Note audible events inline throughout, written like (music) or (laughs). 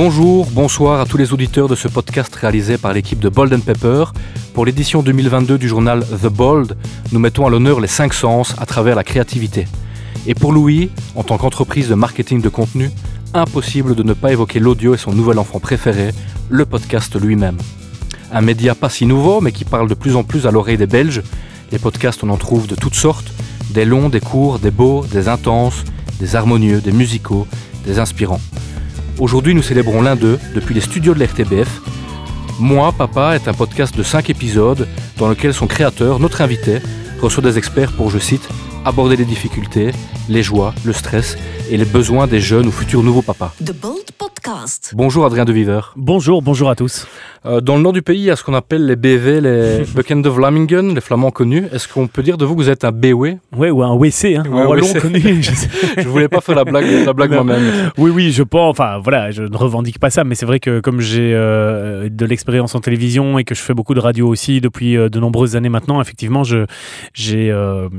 Bonjour, bonsoir à tous les auditeurs de ce podcast réalisé par l'équipe de Bold Pepper. Pour l'édition 2022 du journal The Bold, nous mettons à l'honneur les cinq sens à travers la créativité. Et pour Louis, en tant qu'entreprise de marketing de contenu, impossible de ne pas évoquer l'audio et son nouvel enfant préféré, le podcast lui-même. Un média pas si nouveau, mais qui parle de plus en plus à l'oreille des Belges. Les podcasts, on en trouve de toutes sortes, des longs, des courts, des beaux, des intenses, des harmonieux, des musicaux, des inspirants. Aujourd'hui, nous célébrons l'un d'eux depuis les studios de l'RTBF. Moi, Papa est un podcast de 5 épisodes dans lequel son créateur, notre invité, reçoit des experts pour, je cite, aborder les difficultés, les joies, le stress et les besoins des jeunes ou futurs nouveaux papas. Bonjour Adrien de Viver. Bonjour, bonjour à tous. Euh, dans le nord du pays, il y a ce qu'on appelle les BV, les (laughs) Buckend of Vlamingen, les flamands connus. Est-ce qu'on peut dire de vous que vous êtes un BW Oui, ou un WC, hein, un wallon connu. (laughs) je ne voulais pas faire la blague, la blague moi-même. Oui, oui, je pense, enfin voilà, je ne revendique pas ça, mais c'est vrai que comme j'ai euh, de l'expérience en télévision et que je fais beaucoup de radio aussi depuis euh, de nombreuses années maintenant, effectivement, je, j'ai,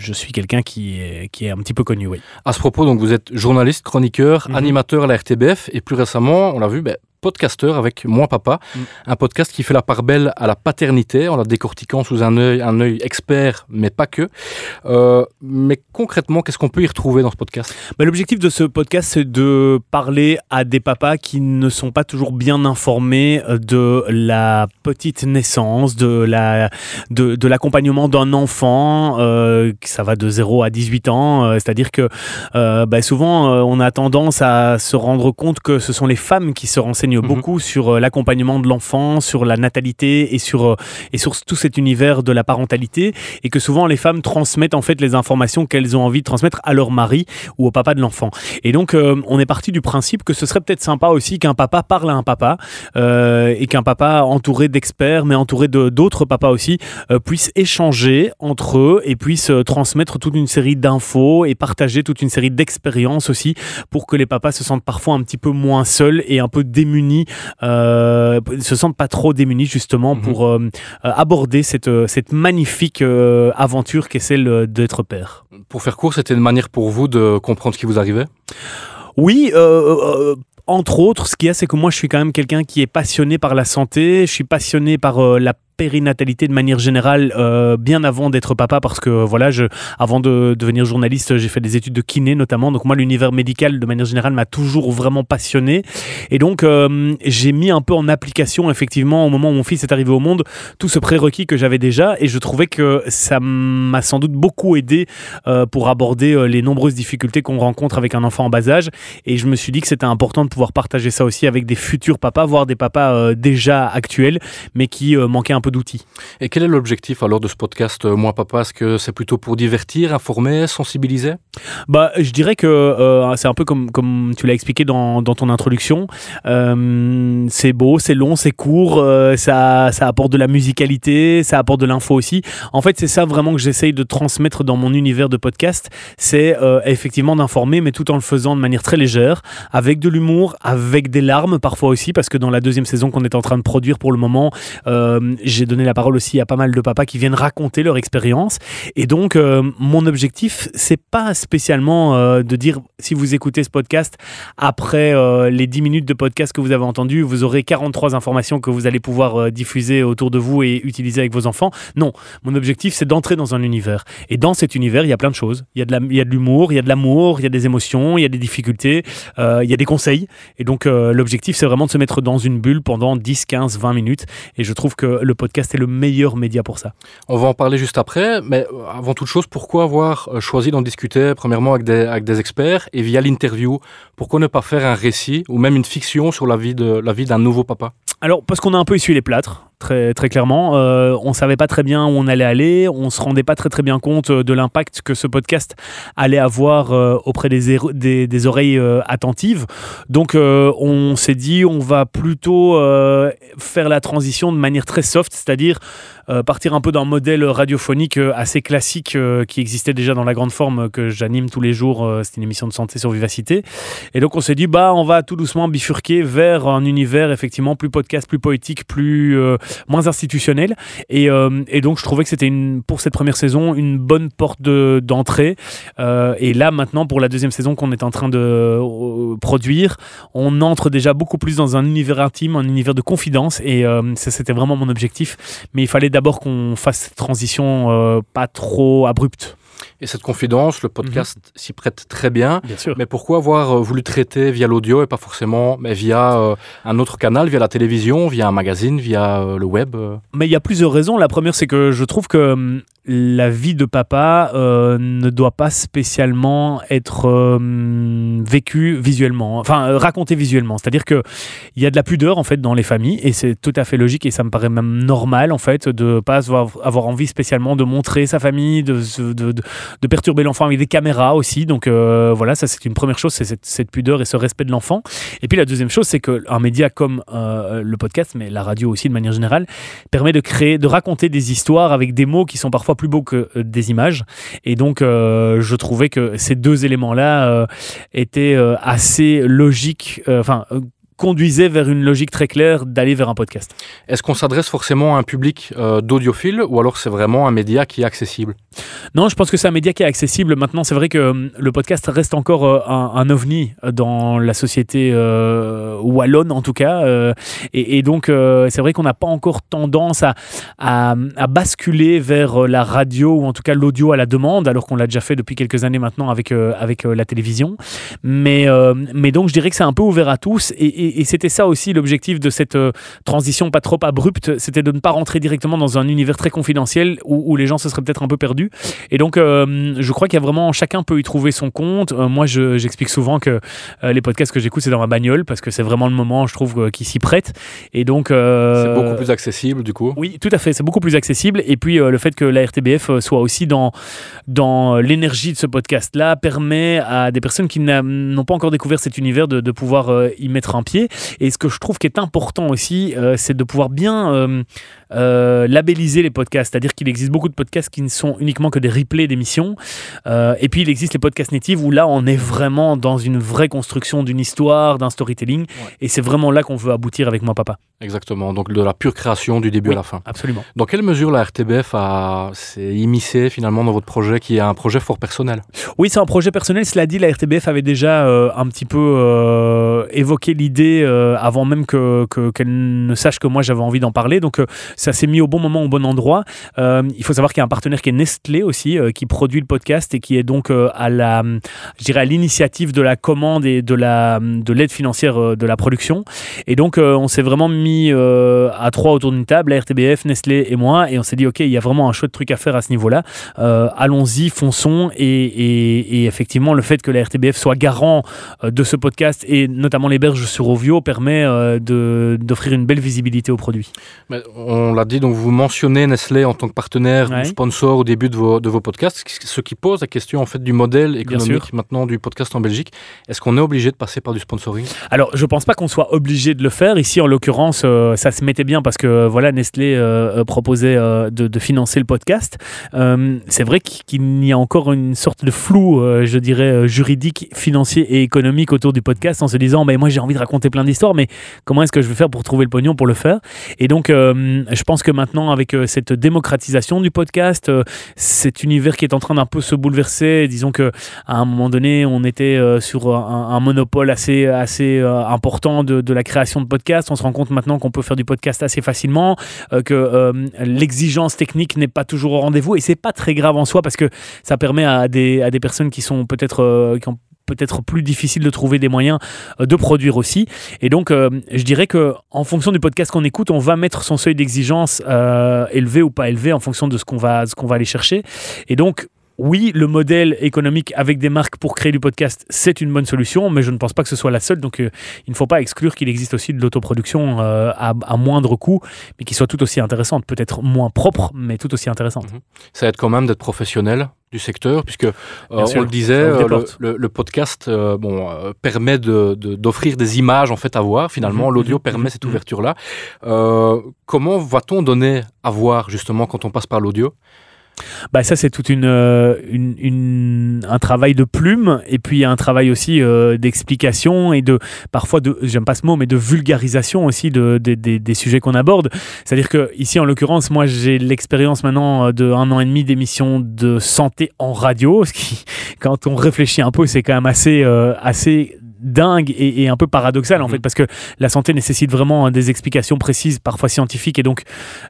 je suis quelqu'un qui est, qui est un petit peu connu, oui. À ce propos, donc vous êtes journaliste, chroniqueur, mhm. animateur à la RTBF et plus récemment, on l'a vu, ben, podcasteur avec Moi Papa, mm. un podcast qui fait la part belle à la paternité en la décortiquant sous un œil, un œil expert, mais pas que. Euh, mais concrètement, qu'est-ce qu'on peut y retrouver dans ce podcast? Bah, L'objectif de ce podcast, c'est de parler à des papas qui ne sont pas toujours bien informés de la petite naissance, de la de, l'accompagnement d'un enfant, euh, ça va de 0 à 18 ans, euh, c'est-à-dire que bah, souvent on a tendance à se rendre compte que ce sont les femmes qui se renseignent Mhm. beaucoup sur euh, l'accompagnement de l'enfant, sur la natalité et sur, euh, et sur tout cet univers de la parentalité, et que souvent les femmes transmettent en fait les informations qu'elles ont envie de transmettre à leur mari ou au papa de l'enfant. Et donc euh, on est parti du principe que ce serait peut-être sympa aussi qu'un papa parle à un papa et qu'un papa entouré d'experts, mais entouré d'autres papas aussi, puisse échanger entre eux et puisse transmettre toute une série d'infos et partager toute une série d'expériences aussi pour que les papas se sentent parfois un petit peu moins seuls et un peu démunis euh, se sentent pas trop démunis justement mhm. pour euh, euh, aborder cette, cette magnifique aventure qu'est celle d'être père. Pour faire court, c'était une manière pour vous de comprendre ce qui vous arrivait? Oui, entre autres, ce qu'il y a, c'est que moi, je suis quand même quelqu'un qui est passionné par la santé, je suis passionné par la périnatalité de manière générale euh, bien avant d'être papa parce que voilà, je, avant de devenir journaliste, j'ai fait des études de kiné notamment. Donc moi, l'univers médical de manière générale m'a toujours vraiment passionné. Et donc euh, j'ai mis un peu en application effectivement au moment où mon fils est arrivé au monde tout ce prérequis que j'avais déjà et je trouvais que ça m'a sans doute beaucoup aidé euh, pour aborder les nombreuses difficultés qu'on rencontre avec un enfant en bas âge. Et je me suis dit que c'était important de pouvoir partager ça aussi avec des futurs papas, voire des papas déjà actuels, mais qui manquaient un peu d'outils. Et quel est l'objectif alors de ce podcast euh, Moi Papa? Est-ce que c'est plutôt pour divertir, informer, sensibiliser? Bah, Je dirais que euh, c'est un peu comme, comme tu l'as expliqué dans, dans, ton introduction. Euh, c'est beau, c'est long, c'est court, ça, ça apporte de la musicalité, ça apporte de l'info aussi. En fait, c'est ça vraiment que j'essaye de transmettre dans mon univers de podcast. C'est effectivement d'informer, mais tout en le faisant de manière très légère, avec de l'humour, avec des larmes parfois aussi, parce que dans la deuxième saison qu'on est en train de produire pour le moment, j'ai donné la parole aussi à pas mal de papas qui viennent raconter leur expérience. Et donc, euh, mon objectif, c'est pas spécialement euh, de dire si vous écoutez ce podcast, après euh, les 10 minutes de podcast que vous avez entendu, vous aurez 43 informations que vous allez pouvoir diffuser autour de vous et utiliser avec vos enfants. Non, mon objectif, c'est d'entrer dans un univers. Et dans cet univers, il y a plein de choses. Il y a de l'humour, il y a de l'amour, il y a des émotions, il y a des difficultés, il y a des conseils. Et donc, l'objectif, c'est vraiment de se mettre dans une bulle pendant 10, 15, 20 minutes. Et je trouve que le podcast est le meilleur média pour ça. On va en parler juste après, mais avant toute chose, pourquoi avoir euh, choisi d'en discuter premièrement avec des, avec des experts et via l'interview? Pourquoi ne pas faire un récit ou même une fiction sur la vie d'un nouveau papa? Alors, parce qu'on a un peu essuyé les plâtres, très, très clairement. Euh, on ne savait pas très bien où on allait aller. On ne se rendait pas très, très bien compte de l'impact que ce podcast allait avoir auprès des, des, oreilles attentives. Donc, on s'est dit, on va plutôt faire la transition de manière très soft, c'est-à-dire euh, partir un peu d'un modèle radiophonique euh, assez classique euh, qui existait déjà dans la grande forme que j'anime tous les jours. c'est une émission de santé sur Vivacité. Et donc on s'est dit, bah, on va tout doucement bifurquer vers un univers effectivement plus podcast, plus poétique, plus, moins institutionnel. Et, et, donc, je trouvais que c'était pour cette première saison une bonne porte d'entrée. et là, maintenant, pour la deuxième saison qu'on est en train de produire, on entre déjà beaucoup plus dans un univers intime, un univers de confidence. Et ça, c'était vraiment mon objectif. Mais il fallait d'abord qu'on fasse cette transition pas trop abrupte. Et cette confidence, le podcast mhm. s'y prête très bien. bien sûr. Mais pourquoi avoir euh, voulu traiter via l'audio et pas forcément mais via euh, un autre canal, via la télévision, via un magazine, via euh, le web Mais il y a plusieurs raisons. La première, c'est que je trouve que hum, la vie de papa ne doit pas spécialement être hum, vécue visuellement, enfin racontée visuellement. C'est-à-dire que il y a de la pudeur en fait dans les familles et c'est tout à fait logique et ça me paraît même normal en fait de pas avoir, envie spécialement de montrer sa famille, de, perturber l'enfant avec des caméras aussi. Donc euh, voilà, ça c'est une première chose, c'est cette, pudeur et ce respect de l'enfant. Et puis la deuxième chose, c'est qu'un média comme euh, le podcast, mais la radio aussi de manière générale, permet de créer, de raconter des histoires avec des mots qui sont parfois plus beaux que euh, des images. Et donc je trouvais que ces deux éléments-là étaient assez logiques, enfin conduisait vers une logique très claire d'aller vers un podcast. Est-ce qu'on s'adresse forcément à un public euh, d'audiophiles ou alors c'est vraiment un média qui est accessible? Non, je pense que c'est un média qui est accessible. Maintenant, c'est vrai que euh, le podcast reste encore euh, un, ovni dans la société wallonne, en tout cas. Et, donc, c'est vrai qu'on n'a pas encore tendance à, à, basculer vers la radio ou en tout cas l'audio à la demande, alors qu'on l'a déjà fait depuis quelques années maintenant avec, avec la télévision. Mais, mais donc, je dirais que c'est un peu ouvert à tous. et et, c'était ça aussi l'objectif de cette euh, transition pas trop abrupte, c'était de ne pas rentrer directement dans un univers très confidentiel où, les gens se seraient peut-être un peu perdus. Et donc, euh, je crois qu'il y a vraiment, chacun peut y trouver son compte. Euh, moi, j'explique souvent que les podcasts que j'écoute, c'est dans ma bagnole parce que c'est vraiment le moment, je trouve, qui s'y prête. Et donc, c'est beaucoup plus accessible du coup. Oui, tout à fait, c'est beaucoup plus accessible. Et puis, le fait que la RTBF soit aussi dans dans l'énergie de ce podcast-là permet à des personnes qui n'ont pas encore découvert cet univers de, de pouvoir y mettre un pied et ce que je trouve qui est important aussi, euh, c'est de pouvoir bien euh, euh, labelliser les podcasts. C'est-à-dire qu'il existe beaucoup de podcasts qui ne sont uniquement que des replays d'émissions. et puis il existe les podcasts natives où là, on est vraiment dans une vraie construction d'une histoire, d'un storytelling. Et c'est vraiment là qu'on veut aboutir avec moi, papa. Exactement. Donc de la pure création du début à la fin. Absolument. Dans quelle mesure la RTBF s'est immiscée finalement dans votre projet qui est un projet fort personnel? Oui, c'est un projet personnel. Cela dit, la RTBF avait déjà un petit peu évoqué l'idée euh, avant même qu'elle que, ne sache que moi j'avais envie d'en parler. Donc euh, ça s'est mis au bon moment, au bon endroit. Euh, il faut savoir qu'il y a un partenaire qui est Nestlé aussi, qui produit le podcast et qui est donc à la, je dirais à l'initiative de la commande et de la de l'aide financière de la production. Et donc on s'est vraiment mis à trois autour d'une table, la RTBF, Nestlé et moi, et on s'est dit ok, il y a vraiment un chouette truc à faire à ce niveau-là. Allons-y, fonçons. Et, effectivement, le fait que la RTBF soit garant de ce podcast et notamment les berges sur permet euh, d'offrir une belle visibilité au produit. L'a dit, donc vous mentionnez Nestlé en tant que partenaire ou sponsor au début de vos, de vos podcasts, ce qui pose la question en fait du modèle économique maintenant du podcast en Belgique. Est-ce qu'on est obligé de passer par du sponsoring? Alors, je pense pas qu'on soit obligé de le faire. Ici, en l'occurrence, euh, ça se mettait bien parce que voilà, Nestlé euh, proposait de, de, financer le podcast. C'est vrai qu'il y a encore une sorte de flou, je dirais, juridique, financier et économique autour du podcast en se disant, mais moi j'ai envie de raconter plein d'histoires, mais comment est-ce que je vais faire pour trouver le pognon pour le faire? Et donc, euh, je pense que maintenant, avec euh, cette démocratisation du podcast, euh, cet univers qui est en train d'un peu se bouleverser, disons que à un moment donné, on était sur un, monopole assez, assez important de, la création de podcasts. On se rend compte maintenant qu'on peut faire du podcast assez facilement, que l'exigence technique n'est pas toujours au rendez-vous, et c'est pas très grave en soi parce que ça permet à des, à des personnes qui sont peut-être peut-être plus difficile de trouver des moyens euh, de produire aussi. Et donc, euh, je dirais que en fonction du podcast qu'on écoute, on va mettre son seuil d'exigence euh, élevé ou pas élevé en fonction de ce qu'on va, ce qu'on va aller chercher. Et donc, oui, le modèle économique avec des marques pour créer du podcast, c'est une bonne solution, mais je ne pense pas que ce soit la seule. Donc, il ne faut pas exclure qu'il existe aussi de l'autoproduction à, moindre coût, mais qui soit tout aussi intéressante. Peut-être moins propre, mais tout aussi intéressante. Mhm. Ça aide quand même d'être professionnel du secteur, puisque euh, on le disait, euh, le, podcast euh, bon, permet d'offrir de, des images en fait à voir. Finalement, mhm, l'audio mhm, permet cette mhm. ouverture-là. comment va-t-on donner à voir justement quand on passe par l'audio? Bah ça c'est tout euh, une, un travail de plume et puis un travail aussi euh, d'explication et de parfois de j'aime pas ce mot mais de vulgarisation aussi de, de- de- des sujets qu'on aborde. C'est à dire que ici en l'occurrence moi j'ai l'expérience maintenant euh, de un an et demi d'émissions de santé en radio ce qui (laughs) quand on réfléchit un peu c'est quand même assez assez dingue et, et un peu paradoxal en Mhm. fait parce que la santé nécessite vraiment hein, des explications précises parfois scientifiques et donc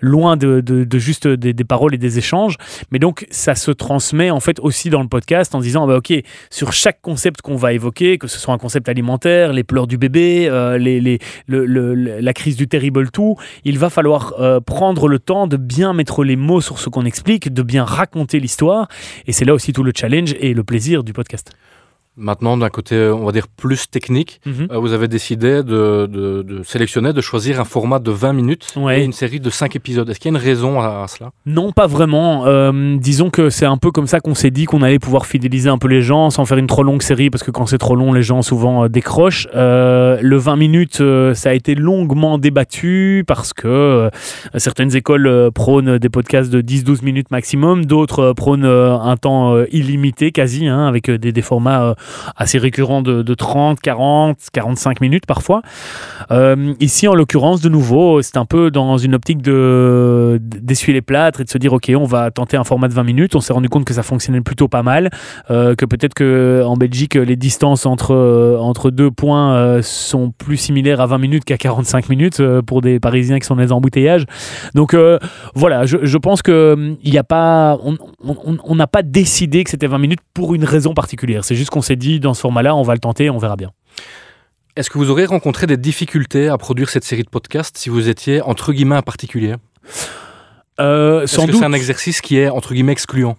loin de, de- de juste des, des paroles et des échanges mais donc, ça se transmet en fait aussi dans le podcast en disant, bah, OK, sur chaque concept qu'on va évoquer, que ce soit un concept alimentaire, les pleurs du bébé, euh, les, les- le- le- le- la crise du terrible tout, il va falloir euh, prendre le temps de bien mettre les mots sur ce qu'on explique, de bien raconter l'histoire. Et c'est là aussi tout le challenge et le plaisir du podcast. Maintenant, d'un côté, on va dire plus technique, Mhm. euh, vous avez décidé de, de- de sélectionner, de choisir un format de 20 minutes Ouais. et une série de 5 épisodes. Est-ce qu'il y a une raison à, à cela? Non, pas vraiment. Euh, disons que c'est un peu comme ça qu'on s'est dit qu'on allait pouvoir fidéliser un peu les gens sans faire une trop longue série parce que quand c'est trop long, les gens souvent euh, décrochent. Le 20 minutes, ça a été longuement débattu parce que certaines écoles prônent des podcasts de 10-12 minutes maximum, d'autres prônent un temps illimité quasi, hein, avec des, des formats assez récurrents de, de 30, 40, 45 minutes parfois. Euh, ici, en l'occurrence, de nouveau, c'est un peu dans une optique de d'essuyer les plâtres et de se dire, ok, on va tenter un format de 20 minutes. On s'est rendu compte que ça fonctionnait plutôt pas mal, euh, que peut-être que en Belgique, les distances entre euh, entre deux points sont plus similaires à 20 minutes qu'à 45 minutes pour des Parisiens qui sont dans les embouteillages. Donc voilà, je, pense que hum, il y a pas, on n'a pas décidé que c'était 20 minutes pour une raison particulière. C'est juste qu'on s'est dit, dans ce format-là, on va le tenter, on verra bien. Est-ce que vous aurez rencontré des difficultés à produire cette série de podcasts si vous étiez, entre guillemets, un particulier? Euh, Est-ce sans que doute c'est un exercice qui est, entre guillemets, excluant?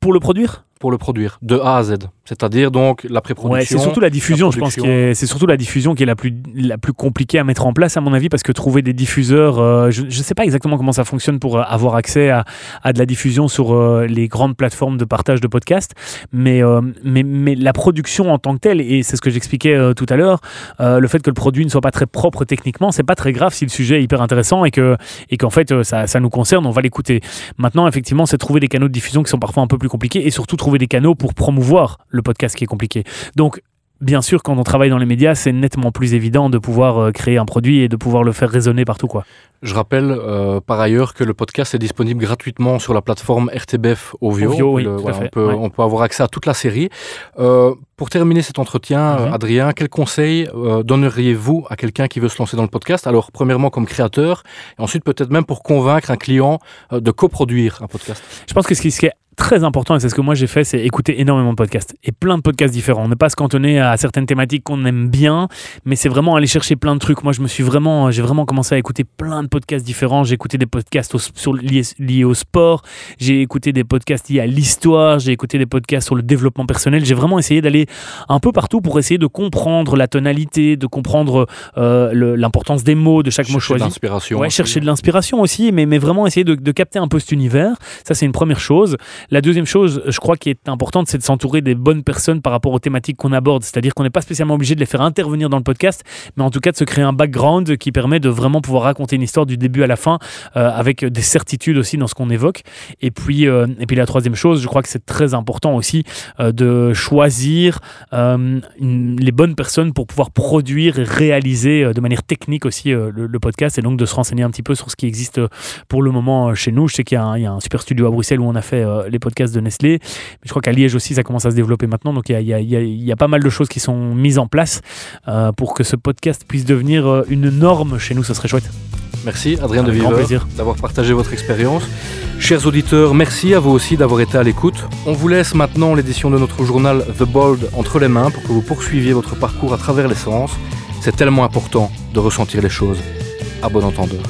Pour le produire? Pour le produire, de A à Z C'est-à-dire donc la Ouais, pré-production c'est surtout la diffusion, la je pense, est, c'est surtout la diffusion qui est la plus, la plus compliquée à mettre en place, à mon avis, parce que trouver des diffuseurs, euh, je ne sais pas exactement comment ça fonctionne pour euh, avoir accès à, à de la diffusion sur euh, les grandes plateformes de partage de podcasts, mais, euh, mais, mais la production en tant que telle, et c'est ce que j'expliquais tout à l'heure, le fait que le produit ne soit pas très propre techniquement, c'est pas très grave si le sujet est hyper intéressant et que et qu'en fait ça, ça nous concerne, on va l'écouter. Maintenant, effectivement, c'est trouver des canaux de diffusion qui sont parfois un peu plus compliqués et surtout trouver des canaux pour promouvoir le podcast qui est compliqué. Donc, bien sûr, quand on travaille dans les médias, c'est nettement plus évident de pouvoir euh, créer un produit et de pouvoir le faire résonner partout. Quoi. Je rappelle euh, par ailleurs que le podcast est disponible gratuitement sur la plateforme RTBF Ovio. Ovio, oui, Le- on, peut, ouais. on peut avoir accès à toute la série. Euh, pour terminer cet entretien, Mhm. Adrien, quel conseil euh, donneriez-vous à quelqu'un qui veut se lancer dans le podcast? Alors, premièrement, comme créateur, et ensuite peut-être même pour convaincre un client de coproduire un podcast. Je pense que ce qui, ce qui est très important, et c'est ce que moi j'ai fait, c'est écouter énormément de podcasts et plein de podcasts différents. Ne pas se cantonner à certaines thématiques qu'on aime bien, mais c'est vraiment aller chercher plein de trucs. Moi, je me suis vraiment, j'ai vraiment commencé à écouter plein de podcasts différents. J'ai écouté des podcasts au- sur, liés, liés au sport, j'ai écouté des podcasts liés à l'histoire, j'ai écouté des podcasts sur le développement personnel. J'ai vraiment essayé d'aller un peu partout pour essayer de comprendre la tonalité, de comprendre euh, l'importance des mots, de chaque mot Chercher de choisi. l'inspiration. Ouais, aussi. chercher de l'inspiration aussi, mais, mais vraiment essayer de, de capter un peu cet univers. Ça, c'est une première chose. La deuxième chose, je crois, qui est importante, c'est de s'entourer des bonnes personnes par rapport aux thématiques qu'on aborde. C'est-à-dire qu'on n'est pas spécialement obligé de les faire intervenir dans le podcast, mais en tout cas de se créer un background qui permet de vraiment pouvoir raconter une histoire du début à la fin euh, avec des certitudes aussi dans ce qu'on évoque. Et puis, euh, et puis la troisième chose, je crois que c'est très important aussi euh, de choisir les bonnes personnes pour pouvoir produire et réaliser de manière technique aussi le, podcast et donc de se renseigner un petit peu sur ce qui existe pour le moment chez nous. Je sais qu'il y, y a un super studio à Bruxelles où on a fait les podcasts de Nestlé, mais je crois qu'à Liège aussi ça commence à se développer maintenant. Donc il y a, y y y pas mal de choses qui sont mises en place euh, pour que ce podcast puisse devenir euh, une norme chez nous. Ce serait chouette. Merci, Adrien de d'avoir partagé votre expérience. Chers auditeurs, merci à vous aussi d'avoir été à l'écoute. On vous laisse maintenant l'édition de notre journal The Bold entre les mains pour que vous poursuiviez votre parcours à travers les sens. C'est tellement important de ressentir les choses. À bon entendeur.